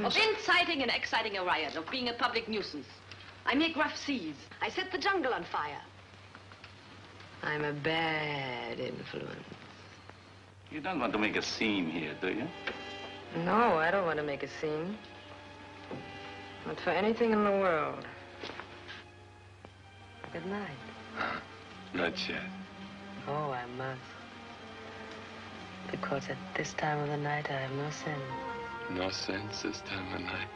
accused of... Of inciting and exciting a riot, of being a public nuisance. I make rough seas. I set the jungle on fire. I'm a bad influence. You don't want to make a scene here, do you? No, I don't want to make a scene. Not for anything in the world. Good night. Not yet. Oh, I must. Because at this time of the night, I have no sin. No sense this time of night.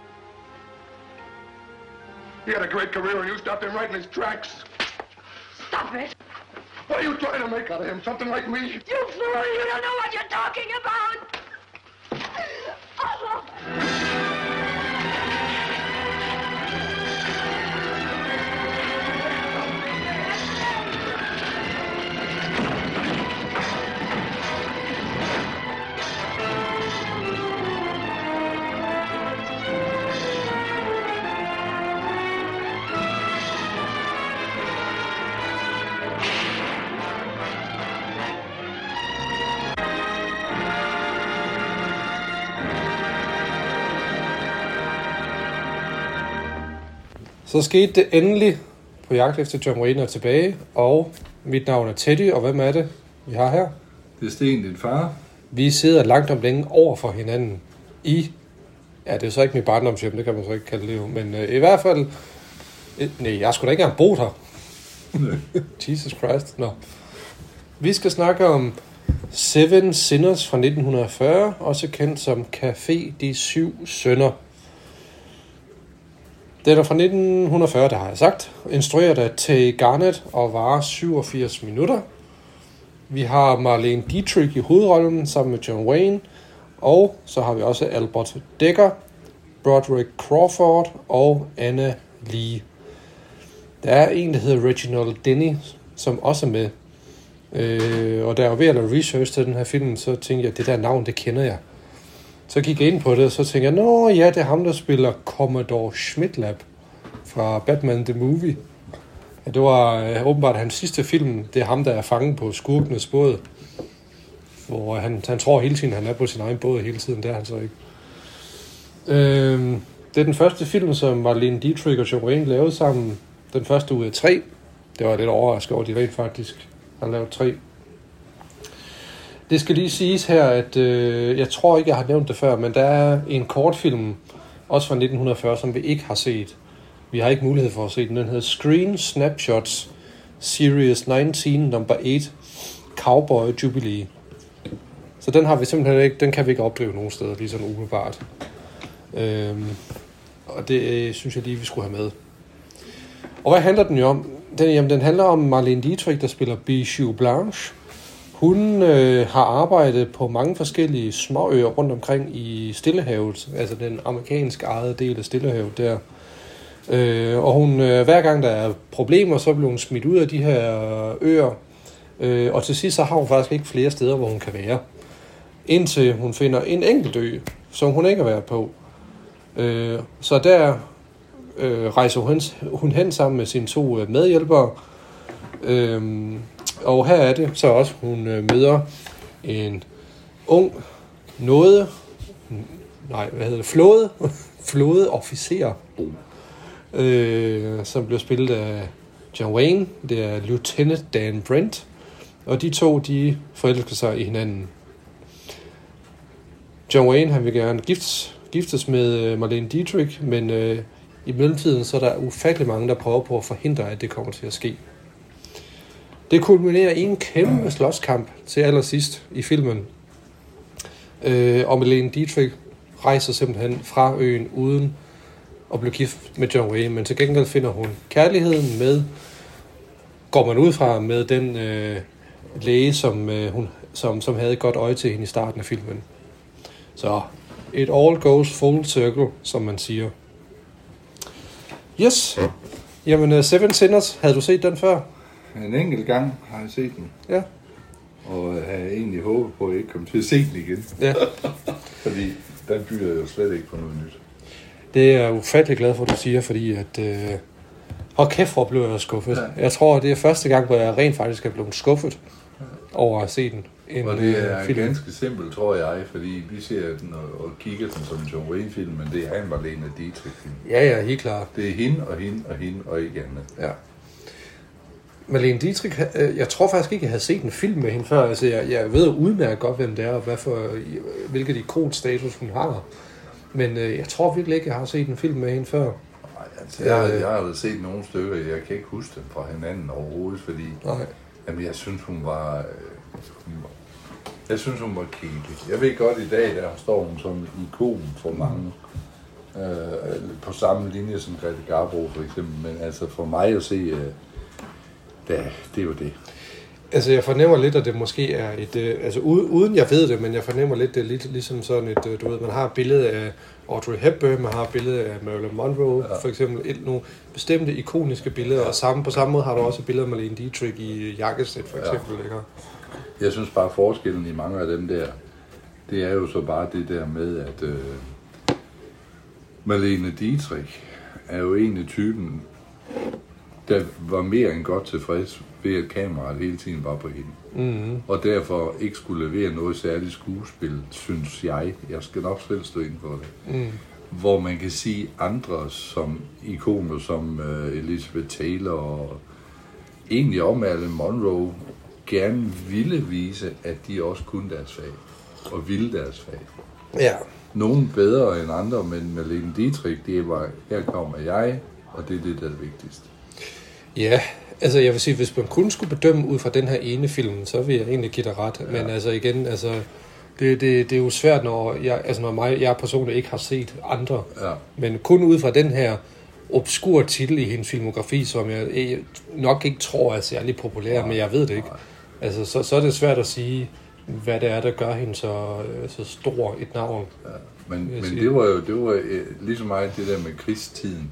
He had a great career and you stopped him right in his tracks. Stop it! What are you trying to make out of him? Something like me? You fool! You don't know what you're talking about! Oh. Så skete det endelig på jagt efter John er tilbage, og mit navn er Teddy, og hvem er det, vi har her? Det er Sten, din far. Vi sidder langt om længe over for hinanden i, ja, det er så ikke mit barndomshjem, det kan man så ikke kalde det jo, men øh, i hvert fald, øh, nej, jeg skulle da ikke engang boet her. Jesus Christ, nå. Vi skal snakke om Seven Sinners fra 1940, også kendt som Café De Syv Sønner. Den er fra 1940, der har jeg sagt. Instrueret af Tay Garnett og varer 87 minutter. Vi har Marlene Dietrich i hovedrollen sammen med John Wayne. Og så har vi også Albert Decker, Broderick Crawford og Anna Lee. Der er en, der hedder Reginald Denny, som også er med. Øh, og da jeg var ved at lave research til den her film, så tænkte jeg, at det der navn, det kender jeg. Så gik jeg ind på det, og så tænkte jeg, nå ja, det er ham, der spiller Commodore Schmidlab fra Batman The Movie. Ja, det var øh, åbenbart hans sidste film. Det er ham, der er fanget på skurkenes båd. Hvor han, han tror hele tiden, han er på sin egen båd hele tiden. Det er han så ikke. Øh, det er den første film, som Marlene Dietrich og John Wayne lavede sammen. Den første ud af tre. Det var lidt overrasket over, at de rent faktisk har lavet tre. Det skal lige siges her, at øh, jeg tror ikke, jeg har nævnt det før, men der er en kortfilm, også fra 1940, som vi ikke har set. Vi har ikke mulighed for at se den. Den hedder Screen Snapshots Series 19 number 8 Cowboy Jubilee. Så den har vi simpelthen ikke, den kan vi ikke opdrive nogen steder, lige sådan umiddelbart. Øhm, og det øh, synes jeg lige, vi skulle have med. Og hvad handler den jo om? Den, jamen, den handler om Marlene Dietrich, der spiller Bijou Blanche. Hun øh, har arbejdet på mange forskellige småøer rundt omkring i Stillehavet, altså den amerikansk ejede del af Stillehavet der. Øh, og hun, øh, hver gang der er problemer, så bliver hun smidt ud af de her øer. Øh, og til sidst så har hun faktisk ikke flere steder, hvor hun kan være. Indtil hun finder en enkelt ø, som hun ikke har været på. Øh, så der øh, rejser hun, hun hen sammen med sine to øh, medhjælpere. Øh, og her er det så også, hun øh, møder en ung nåde, nej, hvad hedder det, flåde, flåde officer, øh, som blev spillet af John Wayne. Det er Lieutenant Dan Brent. Og de to, de forelsker sig i hinanden. John Wayne, han vil gerne giftes, giftes med øh, Marlene Dietrich, men øh, i mellemtiden, så er der ufattelig mange, der prøver på at forhindre, at det kommer til at ske. Det kulminerer i en kæmpe slåskamp til allersidst i filmen. Øh, og Melene Dietrich rejser simpelthen fra øen uden at blive gift med John Wayne, men til gengæld finder hun kærligheden med, går man ud fra, med den øh, læge, som, øh, hun, som, som havde et godt øje til hende i starten af filmen. Så it all goes full circle, som man siger. Yes. Jamen, uh, Seven Sinners, havde du set den før? En enkelt gang har jeg set den, Ja. og jeg havde egentlig håbet på, at jeg ikke kom til at se den igen. Ja. Fordi den byder jo slet ikke på noget nyt. Det er jeg ufattelig glad for, at du siger, fordi at... Øh, hold kæft, hvor blev jeg skuffet. Ja. Jeg tror, det er første gang, hvor jeg rent faktisk er blevet skuffet over at se den. en Og det er øh, film. ganske simpelt, tror jeg, fordi vi ser den og, og kigger den som en John Wayne-film, men det er en Marlene Dietrich-film. Ja, ja, helt klart. Det er hende og hende og hende og ikke andet. Ja. Marlene Dietrich, øh, jeg tror faktisk ikke, jeg havde set en film med hende før. Altså, jeg, jeg ved udmærket godt, hvem det er, og hvad for, hvilket ikonstatus hun har. Men øh, jeg tror virkelig ikke, jeg har set en film med hende før. Nej, altså, jeg, jeg har da set nogle stykker, jeg kan ikke huske dem fra hinanden overhovedet, fordi Nej. jamen, jeg synes, hun var... øh, Hun var jeg synes, hun var kedelig. Jeg ved godt, i dag der står hun som ikon for mange. Øh, på samme linje som Grete Garbo for eksempel. Men altså for mig at se, øh, det, det er jo det. Altså, jeg fornemmer lidt, at det måske er et... Øh, altså, uden, uden jeg ved det, men jeg fornemmer lidt, det er lidt ligesom sådan et... Øh, du ved, man har et billede af Audrey Hepburn, man har et billede af Marilyn Monroe, ja. for eksempel. Et, nogle bestemte ikoniske billeder, og samme, på samme måde har du også et billede af Marlene Dietrich i jakkesæt, for eksempel. Ja. Ikke? Jeg synes bare, forskellen i mange af dem der, det er jo så bare det der med, at øh, Marlene Dietrich er jo egentlig typen, der var mere end godt tilfreds ved, at kameraet hele tiden var på hende. Mm-hmm. Og derfor ikke skulle levere noget særligt skuespil, synes jeg. Jeg skal nok selv stå ind for det. Mm. Hvor man kan sige andre som ikoner som øh, Elizabeth Taylor og egentlig om Marilyn Monroe gerne ville vise, at de også kunne deres fag. Og ville deres fag. Ja. Nogen bedre end andre, men Marlene Dietrich, det var, her kommer jeg, og det er det, der er vigtigst. Ja, altså jeg vil sige, hvis man kun skulle bedømme ud fra den her ene film, så vil jeg egentlig give dig ret. Ja. Men altså igen, altså, det, det, det er jo svært, når jeg, altså når mig, jeg personligt ikke har set andre. Ja. Men kun ud fra den her obskur titel i hendes filmografi, som jeg nok ikke tror er særlig populær, men jeg ved det ikke. Altså, så, så er det svært at sige, hvad det er, der gør hende så, øh, så stor et navn. Ja, men, men det var jo det var øh, lige så meget det der med krigstiden,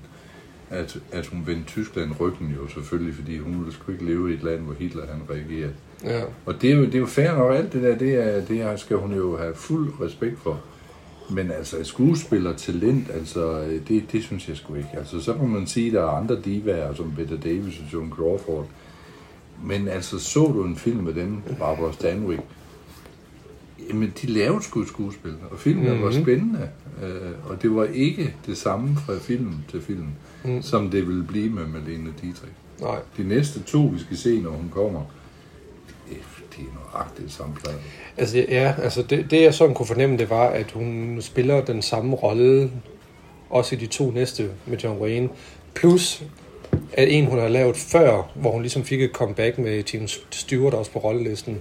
at, at hun vendte Tyskland ryggen jo selvfølgelig, fordi hun ville sgu ikke leve i et land, hvor Hitler han reagerede. Ja. Og det er jo, det er jo fair nok, alt det der, det, er, det her skal hun jo have fuld respekt for. Men altså, skuespillertalent, altså, det, det synes jeg sgu ikke. Altså, så må man sige, at der er andre divaer, som Bette Davis og Joan Crawford. Men altså, så du en film med dem, Barbara Stanwyck, jamen, de lavede sgu skuespil, og filmen mm-hmm. var spændende. Øh, og det var ikke det samme fra film til film, mm. som det ville blive med Marlene Dietrich. Nej. De næste to, vi skal se, når hun kommer, det er nøjagtigt samme plade. Altså, ja, altså det, det jeg sådan kunne fornemme, det var, at hun spiller den samme rolle, også i de to næste med John Wayne. Plus, at en, hun har lavet før, hvor hun ligesom fik et comeback med Tim Stewart også på rollelisten,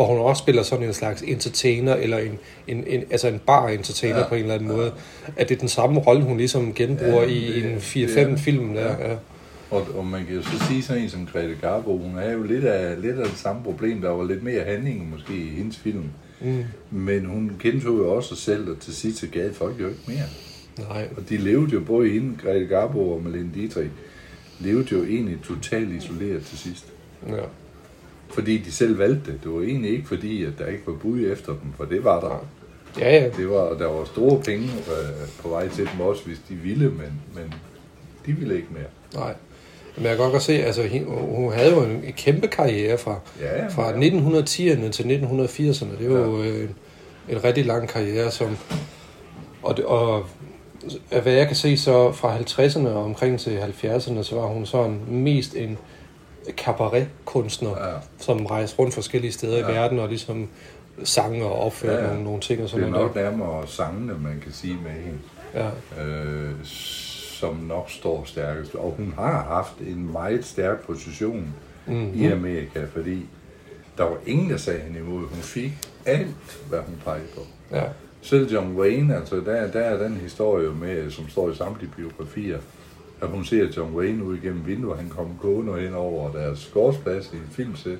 hvor hun også spiller sådan en slags entertainer, eller en, en, en, altså en bar-entertainer ja, Ja, på en eller anden måde. At det er den samme rolle, hun ligesom genbruger Ja, i det- en det er 4-5 det. film der. Ja. Ja. Og, og man kan jo så sige sådan en som Grete Garbo, hun er jo lidt af, lidt af det samme problem. Der var lidt mere handling måske i hendes film. Mm. Men hun gentog jo også sig selv, og til sidst gad folk jo ikke mere. Nej. Og de levede jo både hende, Grete Garbo og Malene Dietrich, levede jo egentlig totalt isoleret til sidst. Ja. Fordi de selv valgte det. Det var egentlig ikke fordi, at der ikke var bud efter dem, for det var der. Ja, ja. Det var, der var store penge øh, på vej til dem også, hvis de ville, men, men de ville ikke mere. Nej. Men jeg kan godt se, altså hun havde jo en, en kæmpe karriere fra, Ja, ja, fra ja. 1910'erne til 1980'erne. Det er jo øh, en, en rigtig lang karriere, som... Og, og hvad jeg kan se, så fra 50'erne og omkring til 70'erne, så var hun sådan mest en cabaret-kunstner, Ja. som rejste rundt forskellige steder ja. i verden og ligesom sang og opførte Ja, ja, nogle, nogle ting og Det sådan er noget. nok nærmere sangene, man kan sige med hende, Ja, øh, som nok står stærkest. Og hun har haft en meget stærk position Mhm. i Amerika, fordi der var ingen, der sagde hende imod. Hun fik alt, hvad hun pegede på. ja, Selv John Wayne, altså der, der er den historie med, som står i samtlige biografier, at hun ser John Wayne ud igennem vinduet, han kommer gående ind over deres gårdsplads i en filmsæt,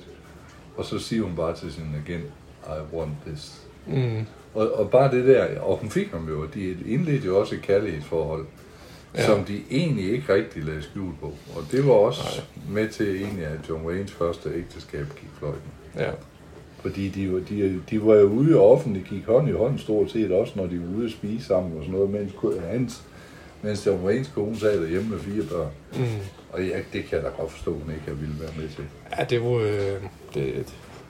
og så siger hun bare til sin agent, I want this. mm, Og, og bare det der, og hun fik ham jo, de indledte jo også et kærlighedsforhold, Ja. som de egentlig ikke rigtig lagde skjul på. Og det var også Nej. med til egentlig, at John Waynes første ægteskab gik fløjten. ja. Fordi de, var- de, de var jo ude offentligt, gik hånd i hånd stort set, også når de var ude at spise sammen og sådan noget, mens, hans, mens John Waynes kone sad derhjemme med fire børn. Mm. Og ja, det kan jeg da godt forstå, hun ikke har ville være med til. Ja, det var... Øh, det,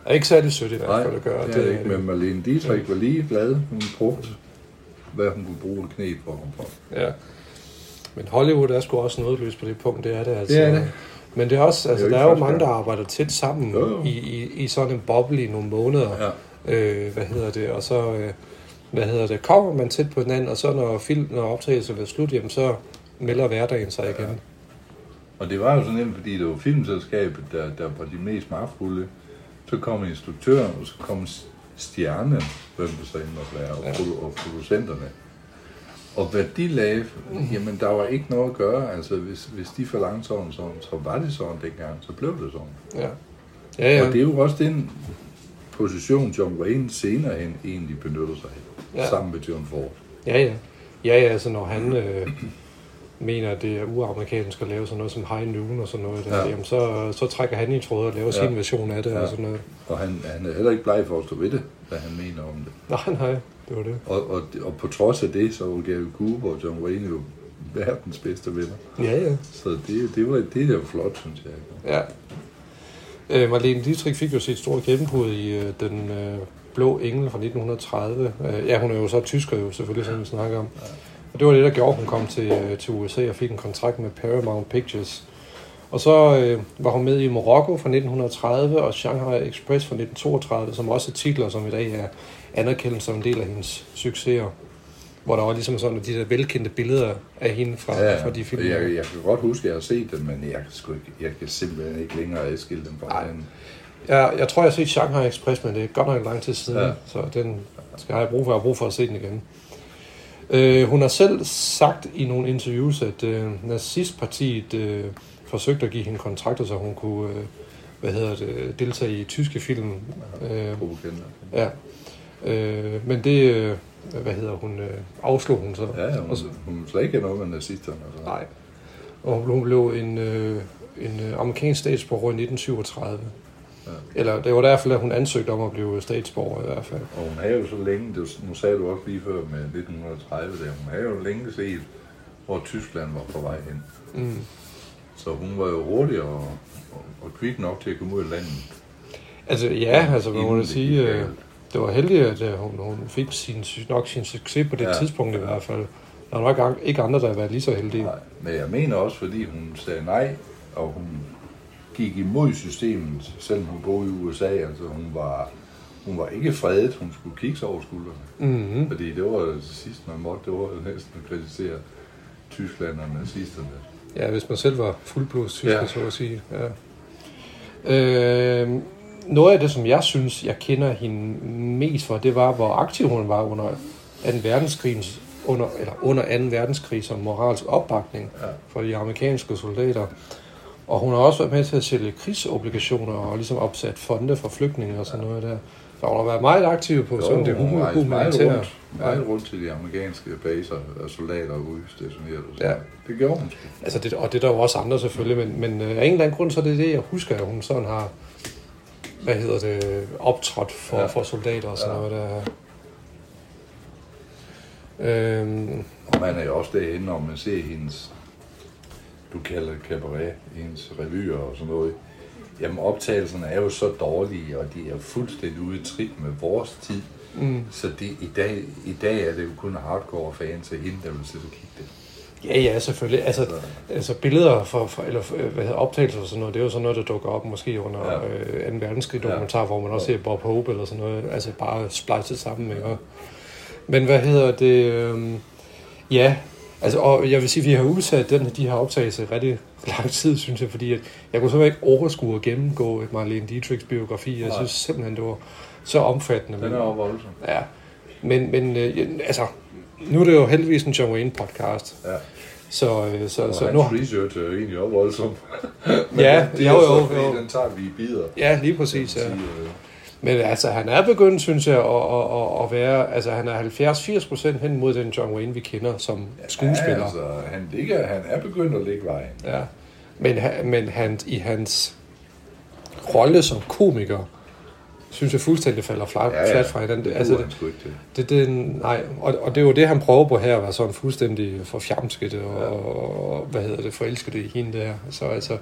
er ikke særlig sødt i hvert fald at gøre. det er det ikke. Men Marlene Dietrich var lige glad. Hun brugte, hvad hun kunne bruge et knæ for. for. Ja. Men Hollywood er sgu også noget løs på det punkt, det er det altså. Det er det. Men det er også, altså, Det der er er jo jo ikke mange, der arbejder tæt sammen Jo, jo. I, i, i sådan en boble i nogle måneder. Ja. Øh, hvad hedder det? Og så, øh, hvad hedder det? Kommer man tæt på hinanden, og så når, film, når optagelsen er slut, jamen, så melder hverdagen sig igen. Og det var jo sådan nemt, fordi det var filmselskabet, der, der var de mest magtfulde. Så kom instruktøren, og så kom stjernen, hvem det så end måtte være, og, Ja. og producenterne. Og hvad de lavede, jamen der var ikke noget at gøre. Altså hvis, hvis de forlangte sådan, sådan, så var det sådan dengang, så blev det sådan. Ja. Ja, ja. Og det er jo også den position, John Wayne senere hen egentlig benytter sig af, Ja. sammen med John Ford. Ja, ja. Ja, ja, altså når han øh, mener, at det er uamerikansk at lave sådan noget som High Noon og sådan noget, der, ja. Ja. jamen så, så trækker han i trådet og laver ja. Sin version af det ja. og sådan noget. Og han, han er heller ikke bleg for at stå ved det, hvad han mener om det. Nej, nej, det var det. Og, og, og på trods af det, så var Gary Cooper og John Wayne jo verdens bedste venner. Ja, ja. Så det, det, var, det er jo flot, synes jeg. Ja. Øh, Marlene Dietrich fik jo sit store gennembrud i øh, den øh, blå engel fra 1930. Øh, ja, hun er jo så tysker jo selvfølgelig, som vi snakker om. Og det var det, der gjorde, at hun kom til, øh, til USA og fik en kontrakt med Paramount Pictures. Og så øh, var hun med i Morocco fra 1930 og Shanghai Express fra 1932, som også er titler, som i dag er anerkendt som en del af hendes succeser. Hvor der var ligesom sådan de der velkendte billeder af hende fra, fra de film. Jeg, jeg kan godt huske, at jeg har set dem, men jeg sgu ikke, jeg kan simpelthen ikke længere adskille dem fra hinanden. Jeg, jeg tror, jeg har set Shanghai Express, men det er godt nok lang tid siden, ja. Ja. så den skal jeg brug for. Jeg har brug for at se den igen. Øh, hun har selv sagt i nogle interviews, at øh, nazistpartiet øh, forsøgte at give hende kontrakter, så hun kunne øh, hvad hedder det, deltage i tyske film. Øh, ja. Øh, men det, øh, hvad hedder hun, øh, afslog hun så. Ja, hun, Og så- hun slet ikke noget med nazisterne. Altså. Nej. Og hun blev en, øh, en øh, amerikansk statsborger i 1937. Ja. Eller det var derfor, at hun ansøgte om at blive statsborger i hvert fald. Og hun havde jo så længe, det, nu sagde du også lige før med 1930, der, hun havde jo længe set, hvor Tyskland var på vej hen. Mm. Så hun var jo hurtig og, og, og kvik nok til at komme ud af landet. Altså ja, altså hvad må det sige, øh, det var heldigt, at øh, hun, hun fik sin, nok sin succes på det ja. Tidspunkt i hvert fald. Der var an- ikke andre, der havde været lige så heldige. Nej, men jeg mener også, fordi hun sagde nej, og hun gik imod systemet, selvom hun boede i USA. Altså hun var, hun var ikke fredet, hun skulle kigge sig over skuldrene. Mm-hmm. Fordi det var det sidste, man måtte, det var næsten at kritisere Tyskland og nazisterne. Ja, hvis man selv var fuldblods tysker. Ja. så at sige. Ja. Øh, noget af det, som jeg synes, jeg kender hende mest for, det var, hvor aktiv hun var under 2. verdenskrig, under, eller under 2. verdenskrig som moralsk opbakning Ja. for de amerikanske soldater. Og hun har også været med til at sælge krigsobligationer og ligesom opsat fonde for flygtninge og sådan noget der. Så hun har været meget aktiv på sådan det hun rejste meget humanitære. rundt, meget rundt til de amerikanske baser og soldater udstationeret. og Ja. Det gjorde hun. Altså det, og det er der jo også andre selvfølgelig, men, men øh, af en eller anden grund, så er det det, jeg husker, at hun sådan har, hvad hedder det, optrådt for, ja. For soldater og sådan. Ja. noget der. Øhm, Og man er jo også derinde, når man ser hendes, du kalder det cabaret, hendes revyer og sådan noget. Jamen optagelserne er jo så dårlige, og de er fuldstændig ude i trit med vores tid. mm, Så det, i, dag, i dag er det jo kun hardcore fans af hende, der vil sidde og kigge det. ja, ja, selvfølgelig. Altså, altså billeder for, for eller øh, hvad hedder, optagelser og sådan noget, det er jo sådan noget, der dukker op måske under ja. Øh, 2. verdenskrig dokumentar, ja. hvor man også ser Bob Hope eller sådan noget. Altså bare splejset sammen, ikke? Men hvad hedder det? Øhm, ja, altså, og jeg vil sige, at vi har udsat den, de her optagelser rigtig lang tid, synes jeg, fordi at jeg kunne simpelthen ikke overskue at gennemgå et Marlene Dietrichs biografi. Jeg Nej. synes simpelthen, det var så omfattende. Den er jo voldsom. Ja, men, men øh, altså, nu er det jo heldigvis en John Wayne podcast, Ja. så, øh, så, Og så hans nu... research er jo egentlig også voldsom. Ja, det jo, er jo, fordi jo. Den tager vi i bidder. Ja, lige præcis, ja. Sige, øh, Men altså, han er begyndt, synes jeg, at, at, at, at være... Altså, han er 70-80 procent hen mod den John Wayne, vi kender som skuespiller. Ja, altså, han, ligger, han er begyndt at lægge vejen. Ja. Men, men han, i hans rolle som komiker, synes jeg fuldstændig falder flat, ja, ja. flat fra hinanden. Det altså, det, det, det, nej, og, og det er jo det, han prøver på her, at være sådan fuldstændig forfjamsket og, ja. og, hvad hedder det, forelsket i hende der. Så altså,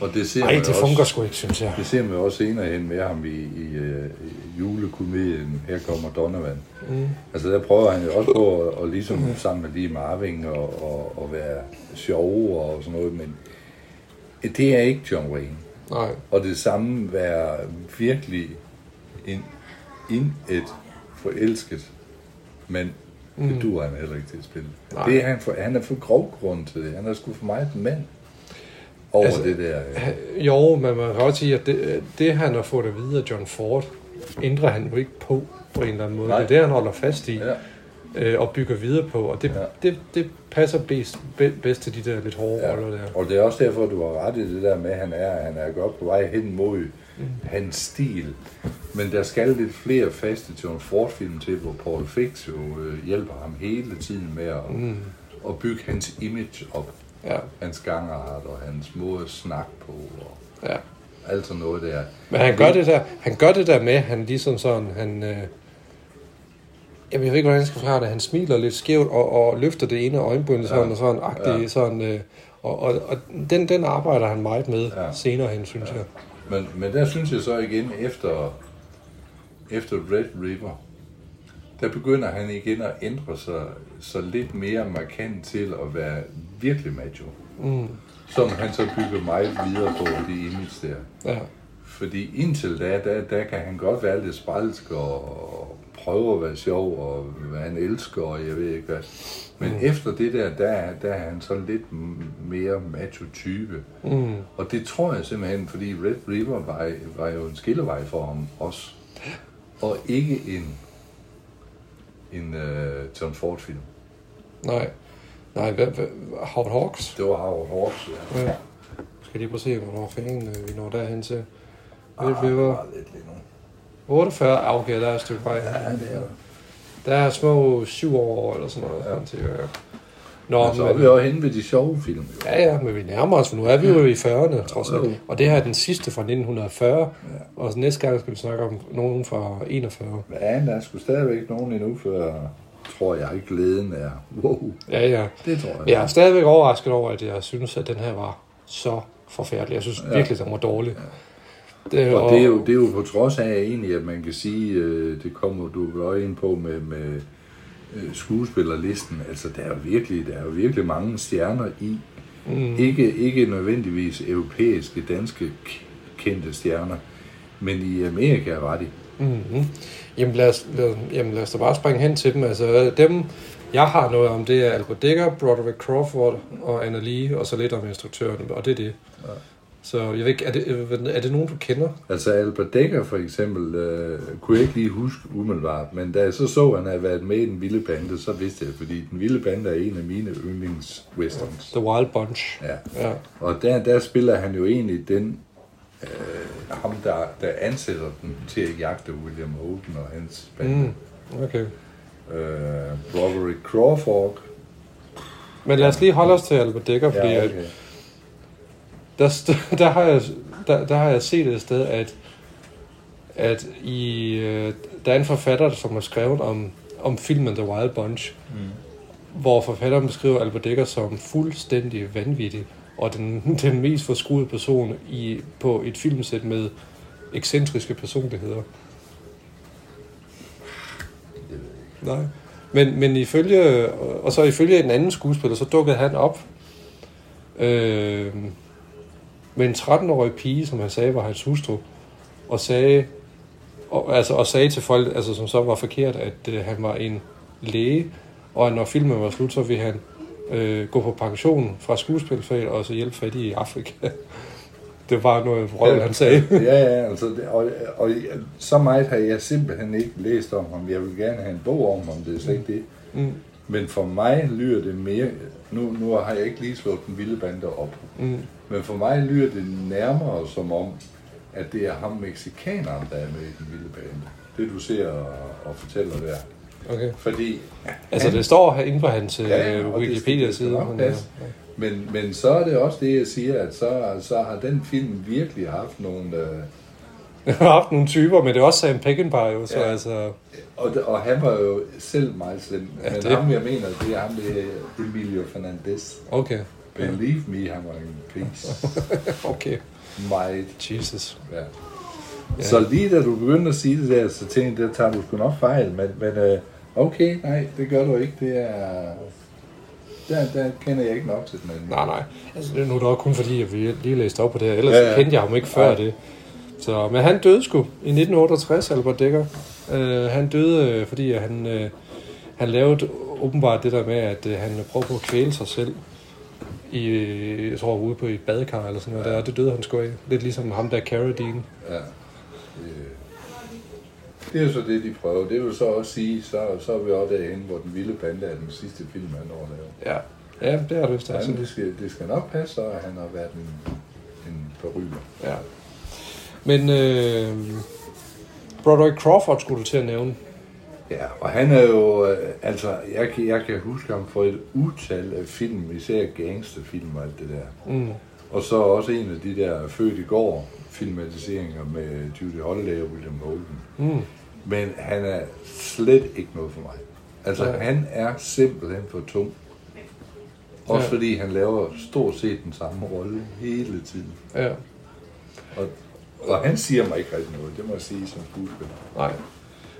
Og det ser man det også, fungerer sgu ikke, synes jeg. Det ser man også senere hen med ham i, i, uh, i julekomedien Her kommer Donovan. Mm. Altså der prøver han jo også på at, at ligesom mm. sammen med lige Marvin og, og, og være sjov og sådan noget, men det er ikke John Wayne. Nej. Og det samme være virkelig en, ind et forelsket mand. Mm. Det duer han heller ikke til at spille. Nej. Det er han, for, han er for grov grund til det. Han er sgu for meget mand over Altså, det der. Ja. Jo, men man kan også sige, at det, det han har fået at vide af John Ford, ændrer han jo ikke på, på en eller anden måde. Nej. Det er det, han holder fast i. Ja. øh, og bygger videre på, og det, Ja. det, det passer bedst, be- bedst til de der lidt hårde Ja. roller der. Og det er også derfor, du har ret i det der med, at han er, han er godt på vej hen mod mm. hans stil. Men der skal lidt flere faste John Ford-film til, hvor Paul Fix jo øh, hjælper ham hele tiden med at, mm. at bygge hans image op. Ja, Hans gangart og hans måde at snakke på og ja. alt sådan noget der. Men han gør det der, han gør det der med, han ligesom sådan, han, øh, jeg ved ikke, hvordan jeg skal forklare det, han smiler lidt skævt og, og løfter det ene øjenbryn sådan og sådan, agtigt, Ja. ja. sådan, øh, og, og, og den, den arbejder han meget med Ja. ja. senere hen, synes ja. jeg. Men, men der synes jeg så igen, efter, efter Red River, der begynder han igen at ændre sig så lidt mere markant til at være virkelig macho. Mm. Som han så bygger meget videre på, det image der. Ja. Fordi indtil da, der, der kan han godt være lidt spralsk og, prøve at være sjov og hvad han elsker og jeg ved ikke hvad. Men mm. efter det der, der, er- der er han sådan lidt mere macho-type. Mm. Og det tror jeg simpelthen, fordi Red River var, var jo en skillevej for ham også. Og ikke en, en uh, John Ford-film. Nej. Nej, hvad, hvad, Howard Hawks? Det var Howard Hawks, ja. Ja. Skal lige prøve at se, hvornår fanden øh, vi når derhen til. Ah, River. bare lidt lige nu. 48, ah, okay, der er et stykke vej. Ja, det er der. Der er små syv år eller sådan noget. Ja. Til, ja. Nå, Men så er vi også henne ved de sjove film. Jo. Ja, ja, men vi nærmer os, for nu er vi jo i 40'erne, trods Jo. alt. Og det her er den sidste fra 1940, ja. og næste gang skal vi snakke om nogen fra 41. Ja, der er sgu stadigvæk nogen endnu, før tror jeg glæden er. Wow, Ja, ja. det tror jeg. Jeg er stadigvæk overrasket over, at jeg synes, at den her var så forfærdelig. Jeg synes Ja. virkelig, den var dårlig. Det, Og det er, jo, det er jo på trods af egentlig, at man kan sige, øh, det kommer du vel ind på med, med øh, skuespillerlisten. Altså, der er jo virkelig, der er jo virkelig mange stjerner i. Mm. Ikke, ikke nødvendigvis europæiske, danske kendte stjerner, men i Amerika var de. Mm-hmm. Jamen, lad os, lad, jamen lad os da bare springe hen til dem. Altså dem, jeg har noget om, det er Albert Dekker, Broderick Crawford og Anna Lee, og så lidt om instruktøren, og det er det. Ja. Så jeg ved ikke, er det, er det nogen, du kender? Altså Albert Dekker for eksempel, øh, kunne jeg ikke lige huske umiddelbart, men da jeg så så, at han havde været med i Den Vilde Bande, så vidste jeg, fordi Den Vilde Bande er en af mine yndlingswesterns. The Wild Bunch. Ja. Ja. Og der, der spiller han jo egentlig den, øh, ham der, der ansætter den til at jagte William Holden og hans bande. Mm. Okay. Øh, Broderick Crawford. Men lad os lige holde os til Albert Dekker, fordi ja, okay. Der, der, har jeg, der, der har jeg set et sted, at, at i, øh, der er en forfatter, som har skrevet om, om filmen The Wild Bunch, mm. hvor forfatteren beskriver Albert Dekker som fuldstændig vanvittig, og den, den mest forskruede person i, på et filmsæt med ekscentriske personligheder. Nej. Men, men ifølge, og så ifølge en anden skuespiller, så dukkede han op øh, med en 13-årig pige, som han sagde var hans hustru, og sagde, og, altså, og sagde til folk, altså, som så var forkert, at øh, han var en læge, og når filmen var slut, så ville han øh, gå på pension fra skuespilfaget og så hjælpe fattige i Afrika. det var noget vrøvl, han sagde. ja, ja, altså, det, og, og så meget har jeg simpelthen ikke læst om ham. Jeg vil gerne have en bog om ham, det er slet ikke det. Mm. Men for mig lyder det mere, nu, nu har jeg ikke lige slået den vilde bande op, Mm. Men for mig lyder det nærmere som om, at det er ham mexikaneren, der er med i den vilde bande. Det du ser og, og fortæller der. Okay. Fordi Altså, det står inde på hans Ja, ja, ja, Wikipedia-side. nok men. Men, så er det også det, jeg siger, at så, så har den film virkelig haft nogle... Øh, Jeg har haft nogle typer, men det er også Sam Peckinpah jo, så Ja. ja. altså... og, og han var jo selv meget slem. Ja, men det- ham, jeg mener, det er ham, det er Emilio Fernandez. Okay. Believe me, han var en gris. Okay. Meget. Jesus. Ja. Så lige da du begyndte at sige det der, så tænkte jeg, det tager du sgu nok fejl, men, men øh, okay, nej, det gør du ikke. Det er... Der, der kender jeg ikke nok til den anden. Nej, nej. Altså, nu er det også kun fordi, at vi lige læste op på det her. Ellers Ja, ja, ja. ja. kendte jeg ham ikke før Nej. det. Så, men han døde sgu i 1968, Albert Dekker. Uh, han døde, øh, fordi han, uh, han lavede åbenbart det der med, at uh, han prøvede på at kvæle sig selv. I, øh, jeg tror, ude på et badekar eller sådan noget der. og Det døde han sgu af. Lidt ligesom ham der Carradine. Ja. Det, det er jo så det, de prøver. Det vil så også sige, så, så er vi også derinde, hvor den vilde bande er den sidste film, han lavet. Ja. Ja, det det vist. Ja, Altså. det skal, det skal nok passe, at han har været en, en forryger. Ja. Men øh, Broderick Crawford skulle du til at nævne. Ja, og han er jo, øh, altså, jeg, kan- jeg kan huske ham for et utal af film, især gangsterfilm og alt det der. Mm. Og så også en af de der født i går filmatiseringer med Judy Holliday og William Holden. Mm. Men han er slet ikke noget for mig. Altså, Nej. han er simpelthen for tung. Også Ja. fordi han laver stort set den samme rolle hele tiden. Ja. Og, og han siger mig ikke rigtig noget, det må jeg sige som skuespiller. Nej.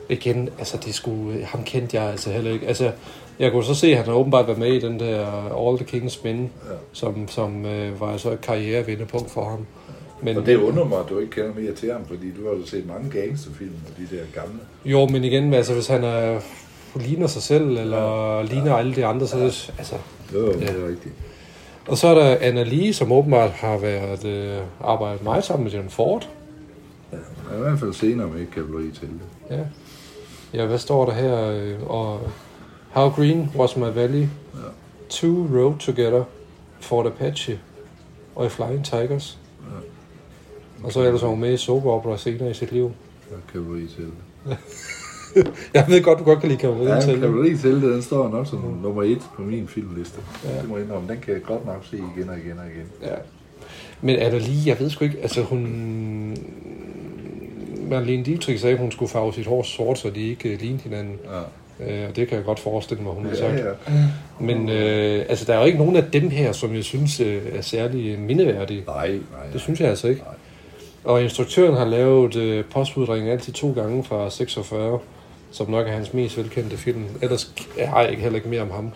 Igen, altså det skulle, ham kendte jeg altså heller ikke. Altså, jeg kunne så se, at han har åbenbart været med i den der All the King's Men, Ja. som, som øh, var altså et karrierevendepunkt for ham. Men, Og det undrer mig, at du ikke kender mere til ham, fordi du har jo set mange gangsterfilm og de der gamle. Jo, men igen, altså hvis han er, ligner sig selv, eller ja. ligner alle de andre, så er det, altså... Jo, Ja. det er rigtigt. Og så er der Anna Lee, som åbenbart har været øh, arbejdet meget sammen med John Ford. Er i hvert fald senere med kavaleri til det. Ja. Ja, hvad står der her? Og How Green Was My Valley. Ja. Two Rode Together. Fort Apache. Og i Flying Tigers. Og så ellers var hun med i soap opera senere i sit liv. Ja, kavaleri til det. Jeg ved godt, du godt kan lide Kavalleri Ja, til. kavaleri til det, den står nok som nummer et på min filmliste. Ja. Ja. Det må jeg indrømme, den kan jeg godt nok se igen og igen og igen. Ja. Men er der lige, jeg ved sgu ikke, altså hun... Marlene Dietrich sagde, at hun skulle farve sit hår sort, så de ikke øh, lignede hinanden. Ja. Øh, og det kan jeg godt forestille mig, hun har sagt. Ja, ja. Men øh, altså, der er jo ikke nogen af dem her, som jeg synes øh, er særlig mindeværdige. Nej, nej. Det synes jeg altså ikke. Nej. Og instruktøren har lavet øh, postudringen altid to gange fra 46, som nok er hans mest velkendte film. Ellers har jeg ikke heller ikke mere om ham.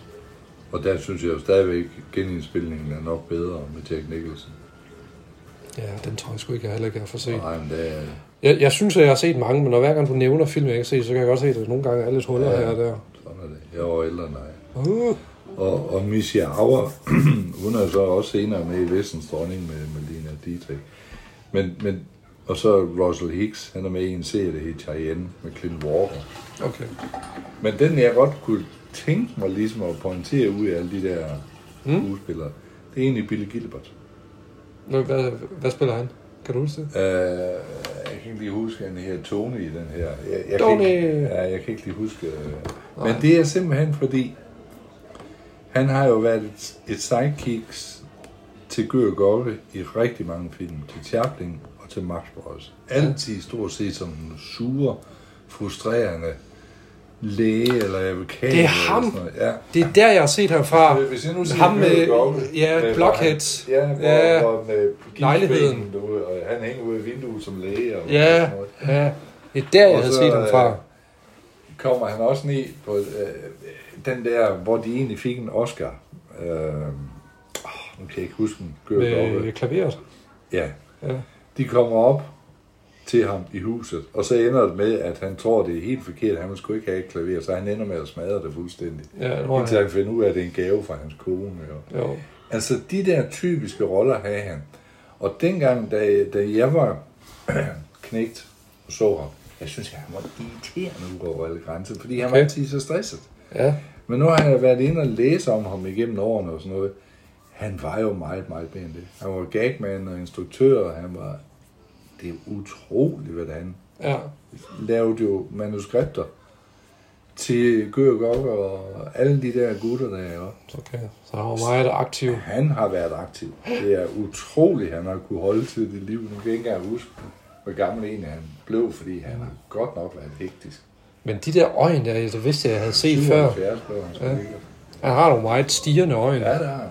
Og der synes jeg jo stadigvæk, genindspilningen er nok bedre med Jack Nicholson. Ja, den tror jeg sgu ikke, jeg heller ikke har fået set. Nej, men det er... Jeg, jeg synes, at jeg har set mange, men når hver gang du nævner film, jeg ikke har set, så kan jeg godt se, at der nogle gange er lidt huller Ja. her og der. Sådan er det. Jeg var ældre end dig. Uh, Og, og Misha Auer, hun er så også senere med i Vestens Dronning med, Lena Dietrich. Men, men, og så Russell Hicks, han er med i en serie, der hedder Cheyenne med Clint Walker. okay. Men den, jeg godt kunne tænke mig ligesom at pointere ud af alle de der Mm. skuespillere, det er egentlig Billy Gilbert. Nå, hvad, hvad spiller han? Kan du huske det? Uh, kan ikke lige huske, han her Tony i den her. Jeg, jeg Tony! Kan ikke, ja, jeg kan ikke lige huske. Uh, men det er simpelthen fordi, han har jo været et, et sidekicks til Gør Gokke i rigtig mange film. Til Chaplin og til Max Bros. Altid stort set som en sure, frustrerende læge eller advokat. Det er eller ham. Ja. Det er der, jeg har set ham fra. Hvis jeg nu siger Ham med, ja, med, Blockheads. hvor han- Ja, Ja. hvor, hvor med Lejligheden. giftspænden, du ved, og han hænger ude i vinduet som læge. Og Ja, sådan noget. ja. Det er der, jeg har set ham fra. øh, kommer han også ned på øh, den der, hvor de egentlig fik en Oscar. Øh, nu kan jeg ikke huske den. Gør Med... klaveret. Ja, Ja. de kommer op til ham i huset, og så ender det med, at han tror, det er helt forkert. Han sgu ikke have et klaver, så han ender med at smadre det fuldstændig. Ja, det Indtil han. finder ud af, at det er en gave fra hans kone. Jo. Jo. Altså, de der typiske roller havde han. Og dengang, da, da jeg var knægt og så ham, jeg synes, at han var irriterende ud over alle grænser, fordi han var Okay. altid så stresset. Ja. Men nu har jeg været inde og læse om ham igennem årene og sådan noget. Han var jo meget, meget mere end det. Han var gagman og instruktør, og han var... Det er utroligt, hvordan Ja. lavede jo manuskripter til Gør Gokker og alle de der gutter, der er oppe. Okay. Så han var meget aktiv. Han har været aktiv. Det er utroligt, han har kunne holde til det liv. Nu kan jeg ikke engang huske, hvor gammel en han blev, fordi han har godt nok været hektisk. Men de der øjne der, jeg vidste, jeg havde set før. 77 blev han Ja. Han har nogle meget stigende øjne. Ja, det har han.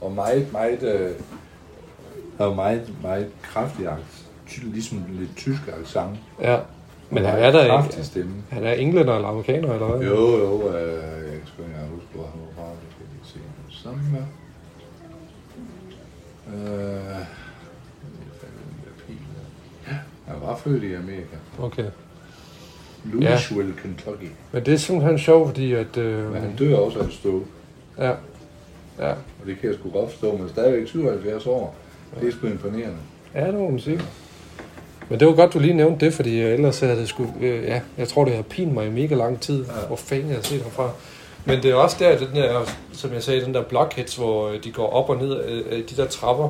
og meget, meget, øh, har meget, meget kraftig accent. Ligesom lidt tysk accent. Ja. Men han er der ikke. stemme. Han er englænder eller amerikaner, eller hvad? Jo, jo, øh, jeg skal ikke huske, hvor han var fra. Det skal jeg se. Sammen med... Øh, han var født i Amerika. Okay. Louisville, ja. Kentucky. Men det er simpelthen sjovt, fordi at... Øh, Men han dør også af stroke. ja. Ja. Og det kan jeg sgu godt forstå, men stadigvæk 77 år. Det er sgu imponerende. Ja, det må man sige. Men det var godt, du lige nævnte det, fordi øh, ellers havde det sgu... Øh, ja, jeg tror, det har pinet mig i mega lang tid, ja. hvor fanden jeg har set ham fra. Men det er også der, den der, som jeg sagde, den der blockheads, hvor øh, de går op og ned af af de der trapper.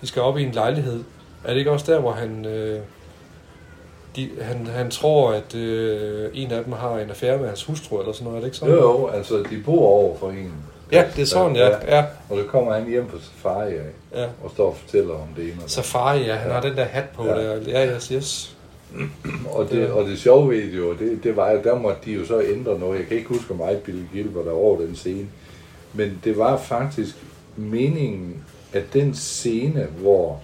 De skal op i en lejlighed. Er det ikke også der, hvor han... Øh, de, han, han tror, at øh, en af dem har en affære med hans hustru, eller sådan noget, er det ikke sådan? Jo, jo, altså de bor over for en. Ja, det er sådan, ja. ja. Og så kommer han hjem på safari af, ja. og står og fortæller om det ene Safari, ja, han Ja. har den der hat på Ja. der. Ja, yes, yes. Og det, og det sjove ved det jo, det, det var jo, der måtte de jo så ændre noget. Jeg kan ikke huske, hvor meget Billy Gilbert der over den scene. Men det var faktisk meningen, at den scene, hvor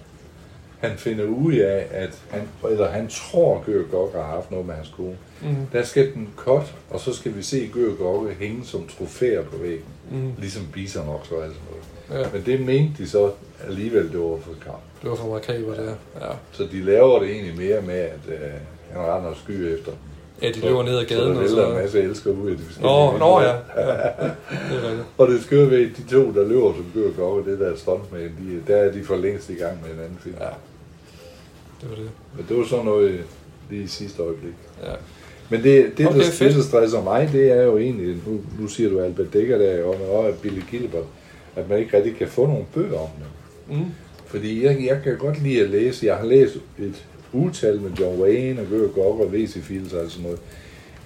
han finder ud af, at han, eller han tror, Gør Gokke har haft noget med hans kone, Mm. der skal den cut, og så skal vi se Gør Gokke hænge som trofæer på væggen. Mm. Ligesom Bison også og alt sådan noget. Ja, Men det mente de så alligevel, det var for kamp. det var for markaber, det her. Ja. Så de laver det egentlig mere med, at øh, han render og skyer efter dem. ja, de løber ned ad Så gaden der og vælter en så... masse elsker ud af de forskellige Nå, nå ja. ja. Det er. Og det skøre ved, de to, der løber som gør godt, det der stuntman, de, der er de for længst i gang med en anden film. Ja. Det var det. Men det var sådan noget lige i sidste øjeblik. Ja. Men det, det, Okay, der, fedt. det, der stresser mig, det er jo egentlig, nu, nu siger du Albert Dekker der, og, og Billy Gilbert, at man ikke rigtig kan få nogle bøger om det. Mm. Fordi jeg, jeg kan godt lide at læse. Jeg har læst et utal med John Wayne og Gør Gok og Lazy Fields og sådan noget.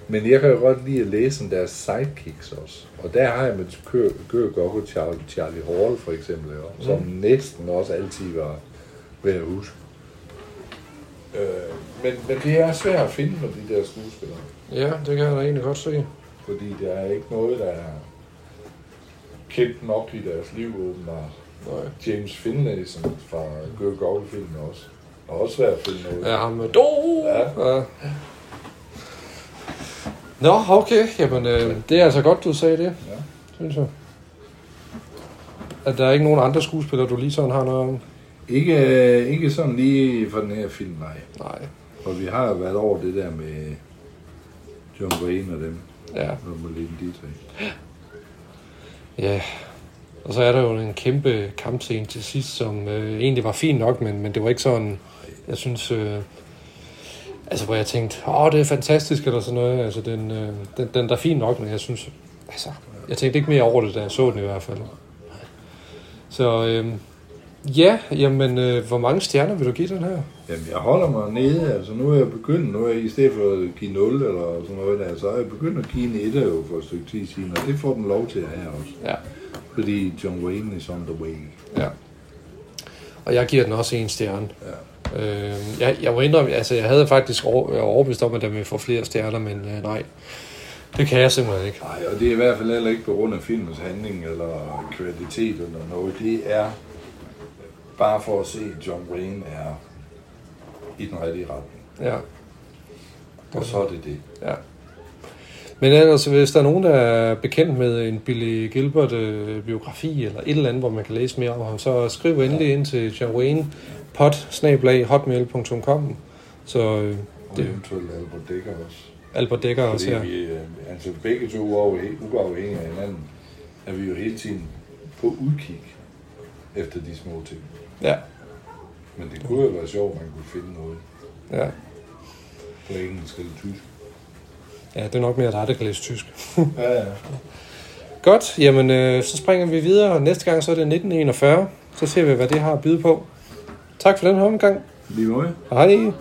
Men jeg kan jo godt lide at læse deres sidekicks også. Og der har jeg med Gør Gok og Charlie, Charlie Hall for eksempel, jo, som Mm. næsten også altid var ved at huske. Øh, men, men det er svært at finde med de der skuespillere. Ja, det kan jeg da egentlig godt se. Fordi der er ikke noget, der er kendt nok i deres liv, åbenbart. Nej. James Finlayson fra Gør Gok-filmen også. Og også svært at finde noget. Ja, ham med do. Ja. ja. Nå, okay. Jamen, øh, det er altså godt, du sagde det, Ja. synes jeg. At der er ikke nogen andre skuespillere, du lige sådan har noget om? Ikke, øh, ikke sådan lige for den her film, nej. Nej. For vi har jo været over det der med John Wayne og dem, Ja. og Marlene Dietrich. Ja. Og så er der jo en kæmpe kampscene til sidst, som øh, egentlig var fin nok, men, men det var ikke sådan, jeg synes, øh, altså hvor jeg tænkte, åh, det er fantastisk, eller sådan noget. Altså, den, øh, den, den der er fin nok, men jeg synes, altså, jeg tænkte ikke mere over det, da jeg så den i hvert fald. Så øh, ja, jamen, øh, hvor mange stjerner vil du give den her? Jamen, jeg holder mig nede. Altså, nu er jeg begyndt, nu er jeg i stedet for at give 0 eller sådan noget der, så er jeg begyndt at give en 1 jo for et stykke tid siden, og det får den lov til have også. Ja. Fordi John Wayne is on the way. Ja. Og jeg giver den også en stjerne. Ja. Øh, jeg, jeg må indrømme, altså jeg havde faktisk over, overbevist om, at den ville få flere stjerner, men øh, nej. Det kan jeg simpelthen ikke. Nej, og det er i hvert fald heller ikke på grund af filmens handling eller kvalitet eller noget. Det er bare for at se, at John Wayne er i den rigtige retning. Ja. Og så er det det. ja. Men ellers, hvis der er nogen, der er bekendt med en Billy Gilbert øh, biografi eller et eller andet, hvor man kan læse mere om ham, så skriv endelig ind til John Wayne hotmail.com Så øh, Og Det- eventuelt Albert Dekker også. Albert Dekker også Fordi her. vi, øh, altså begge to uafhængige af hinanden, er vi jo hele tiden på udkig efter de små ting. Ja, Men det kunne jo være sjovt, at man kunne finde noget ja. på engelsk eller tysk. ja, det er nok mere dig, der kan læse tysk. Ja, ja. Godt, jamen øh, så springer vi videre. Næste gang så er det 1941. Så ser vi, hvad det har at byde på. Tak for den her omgang. Lige måde. Hej.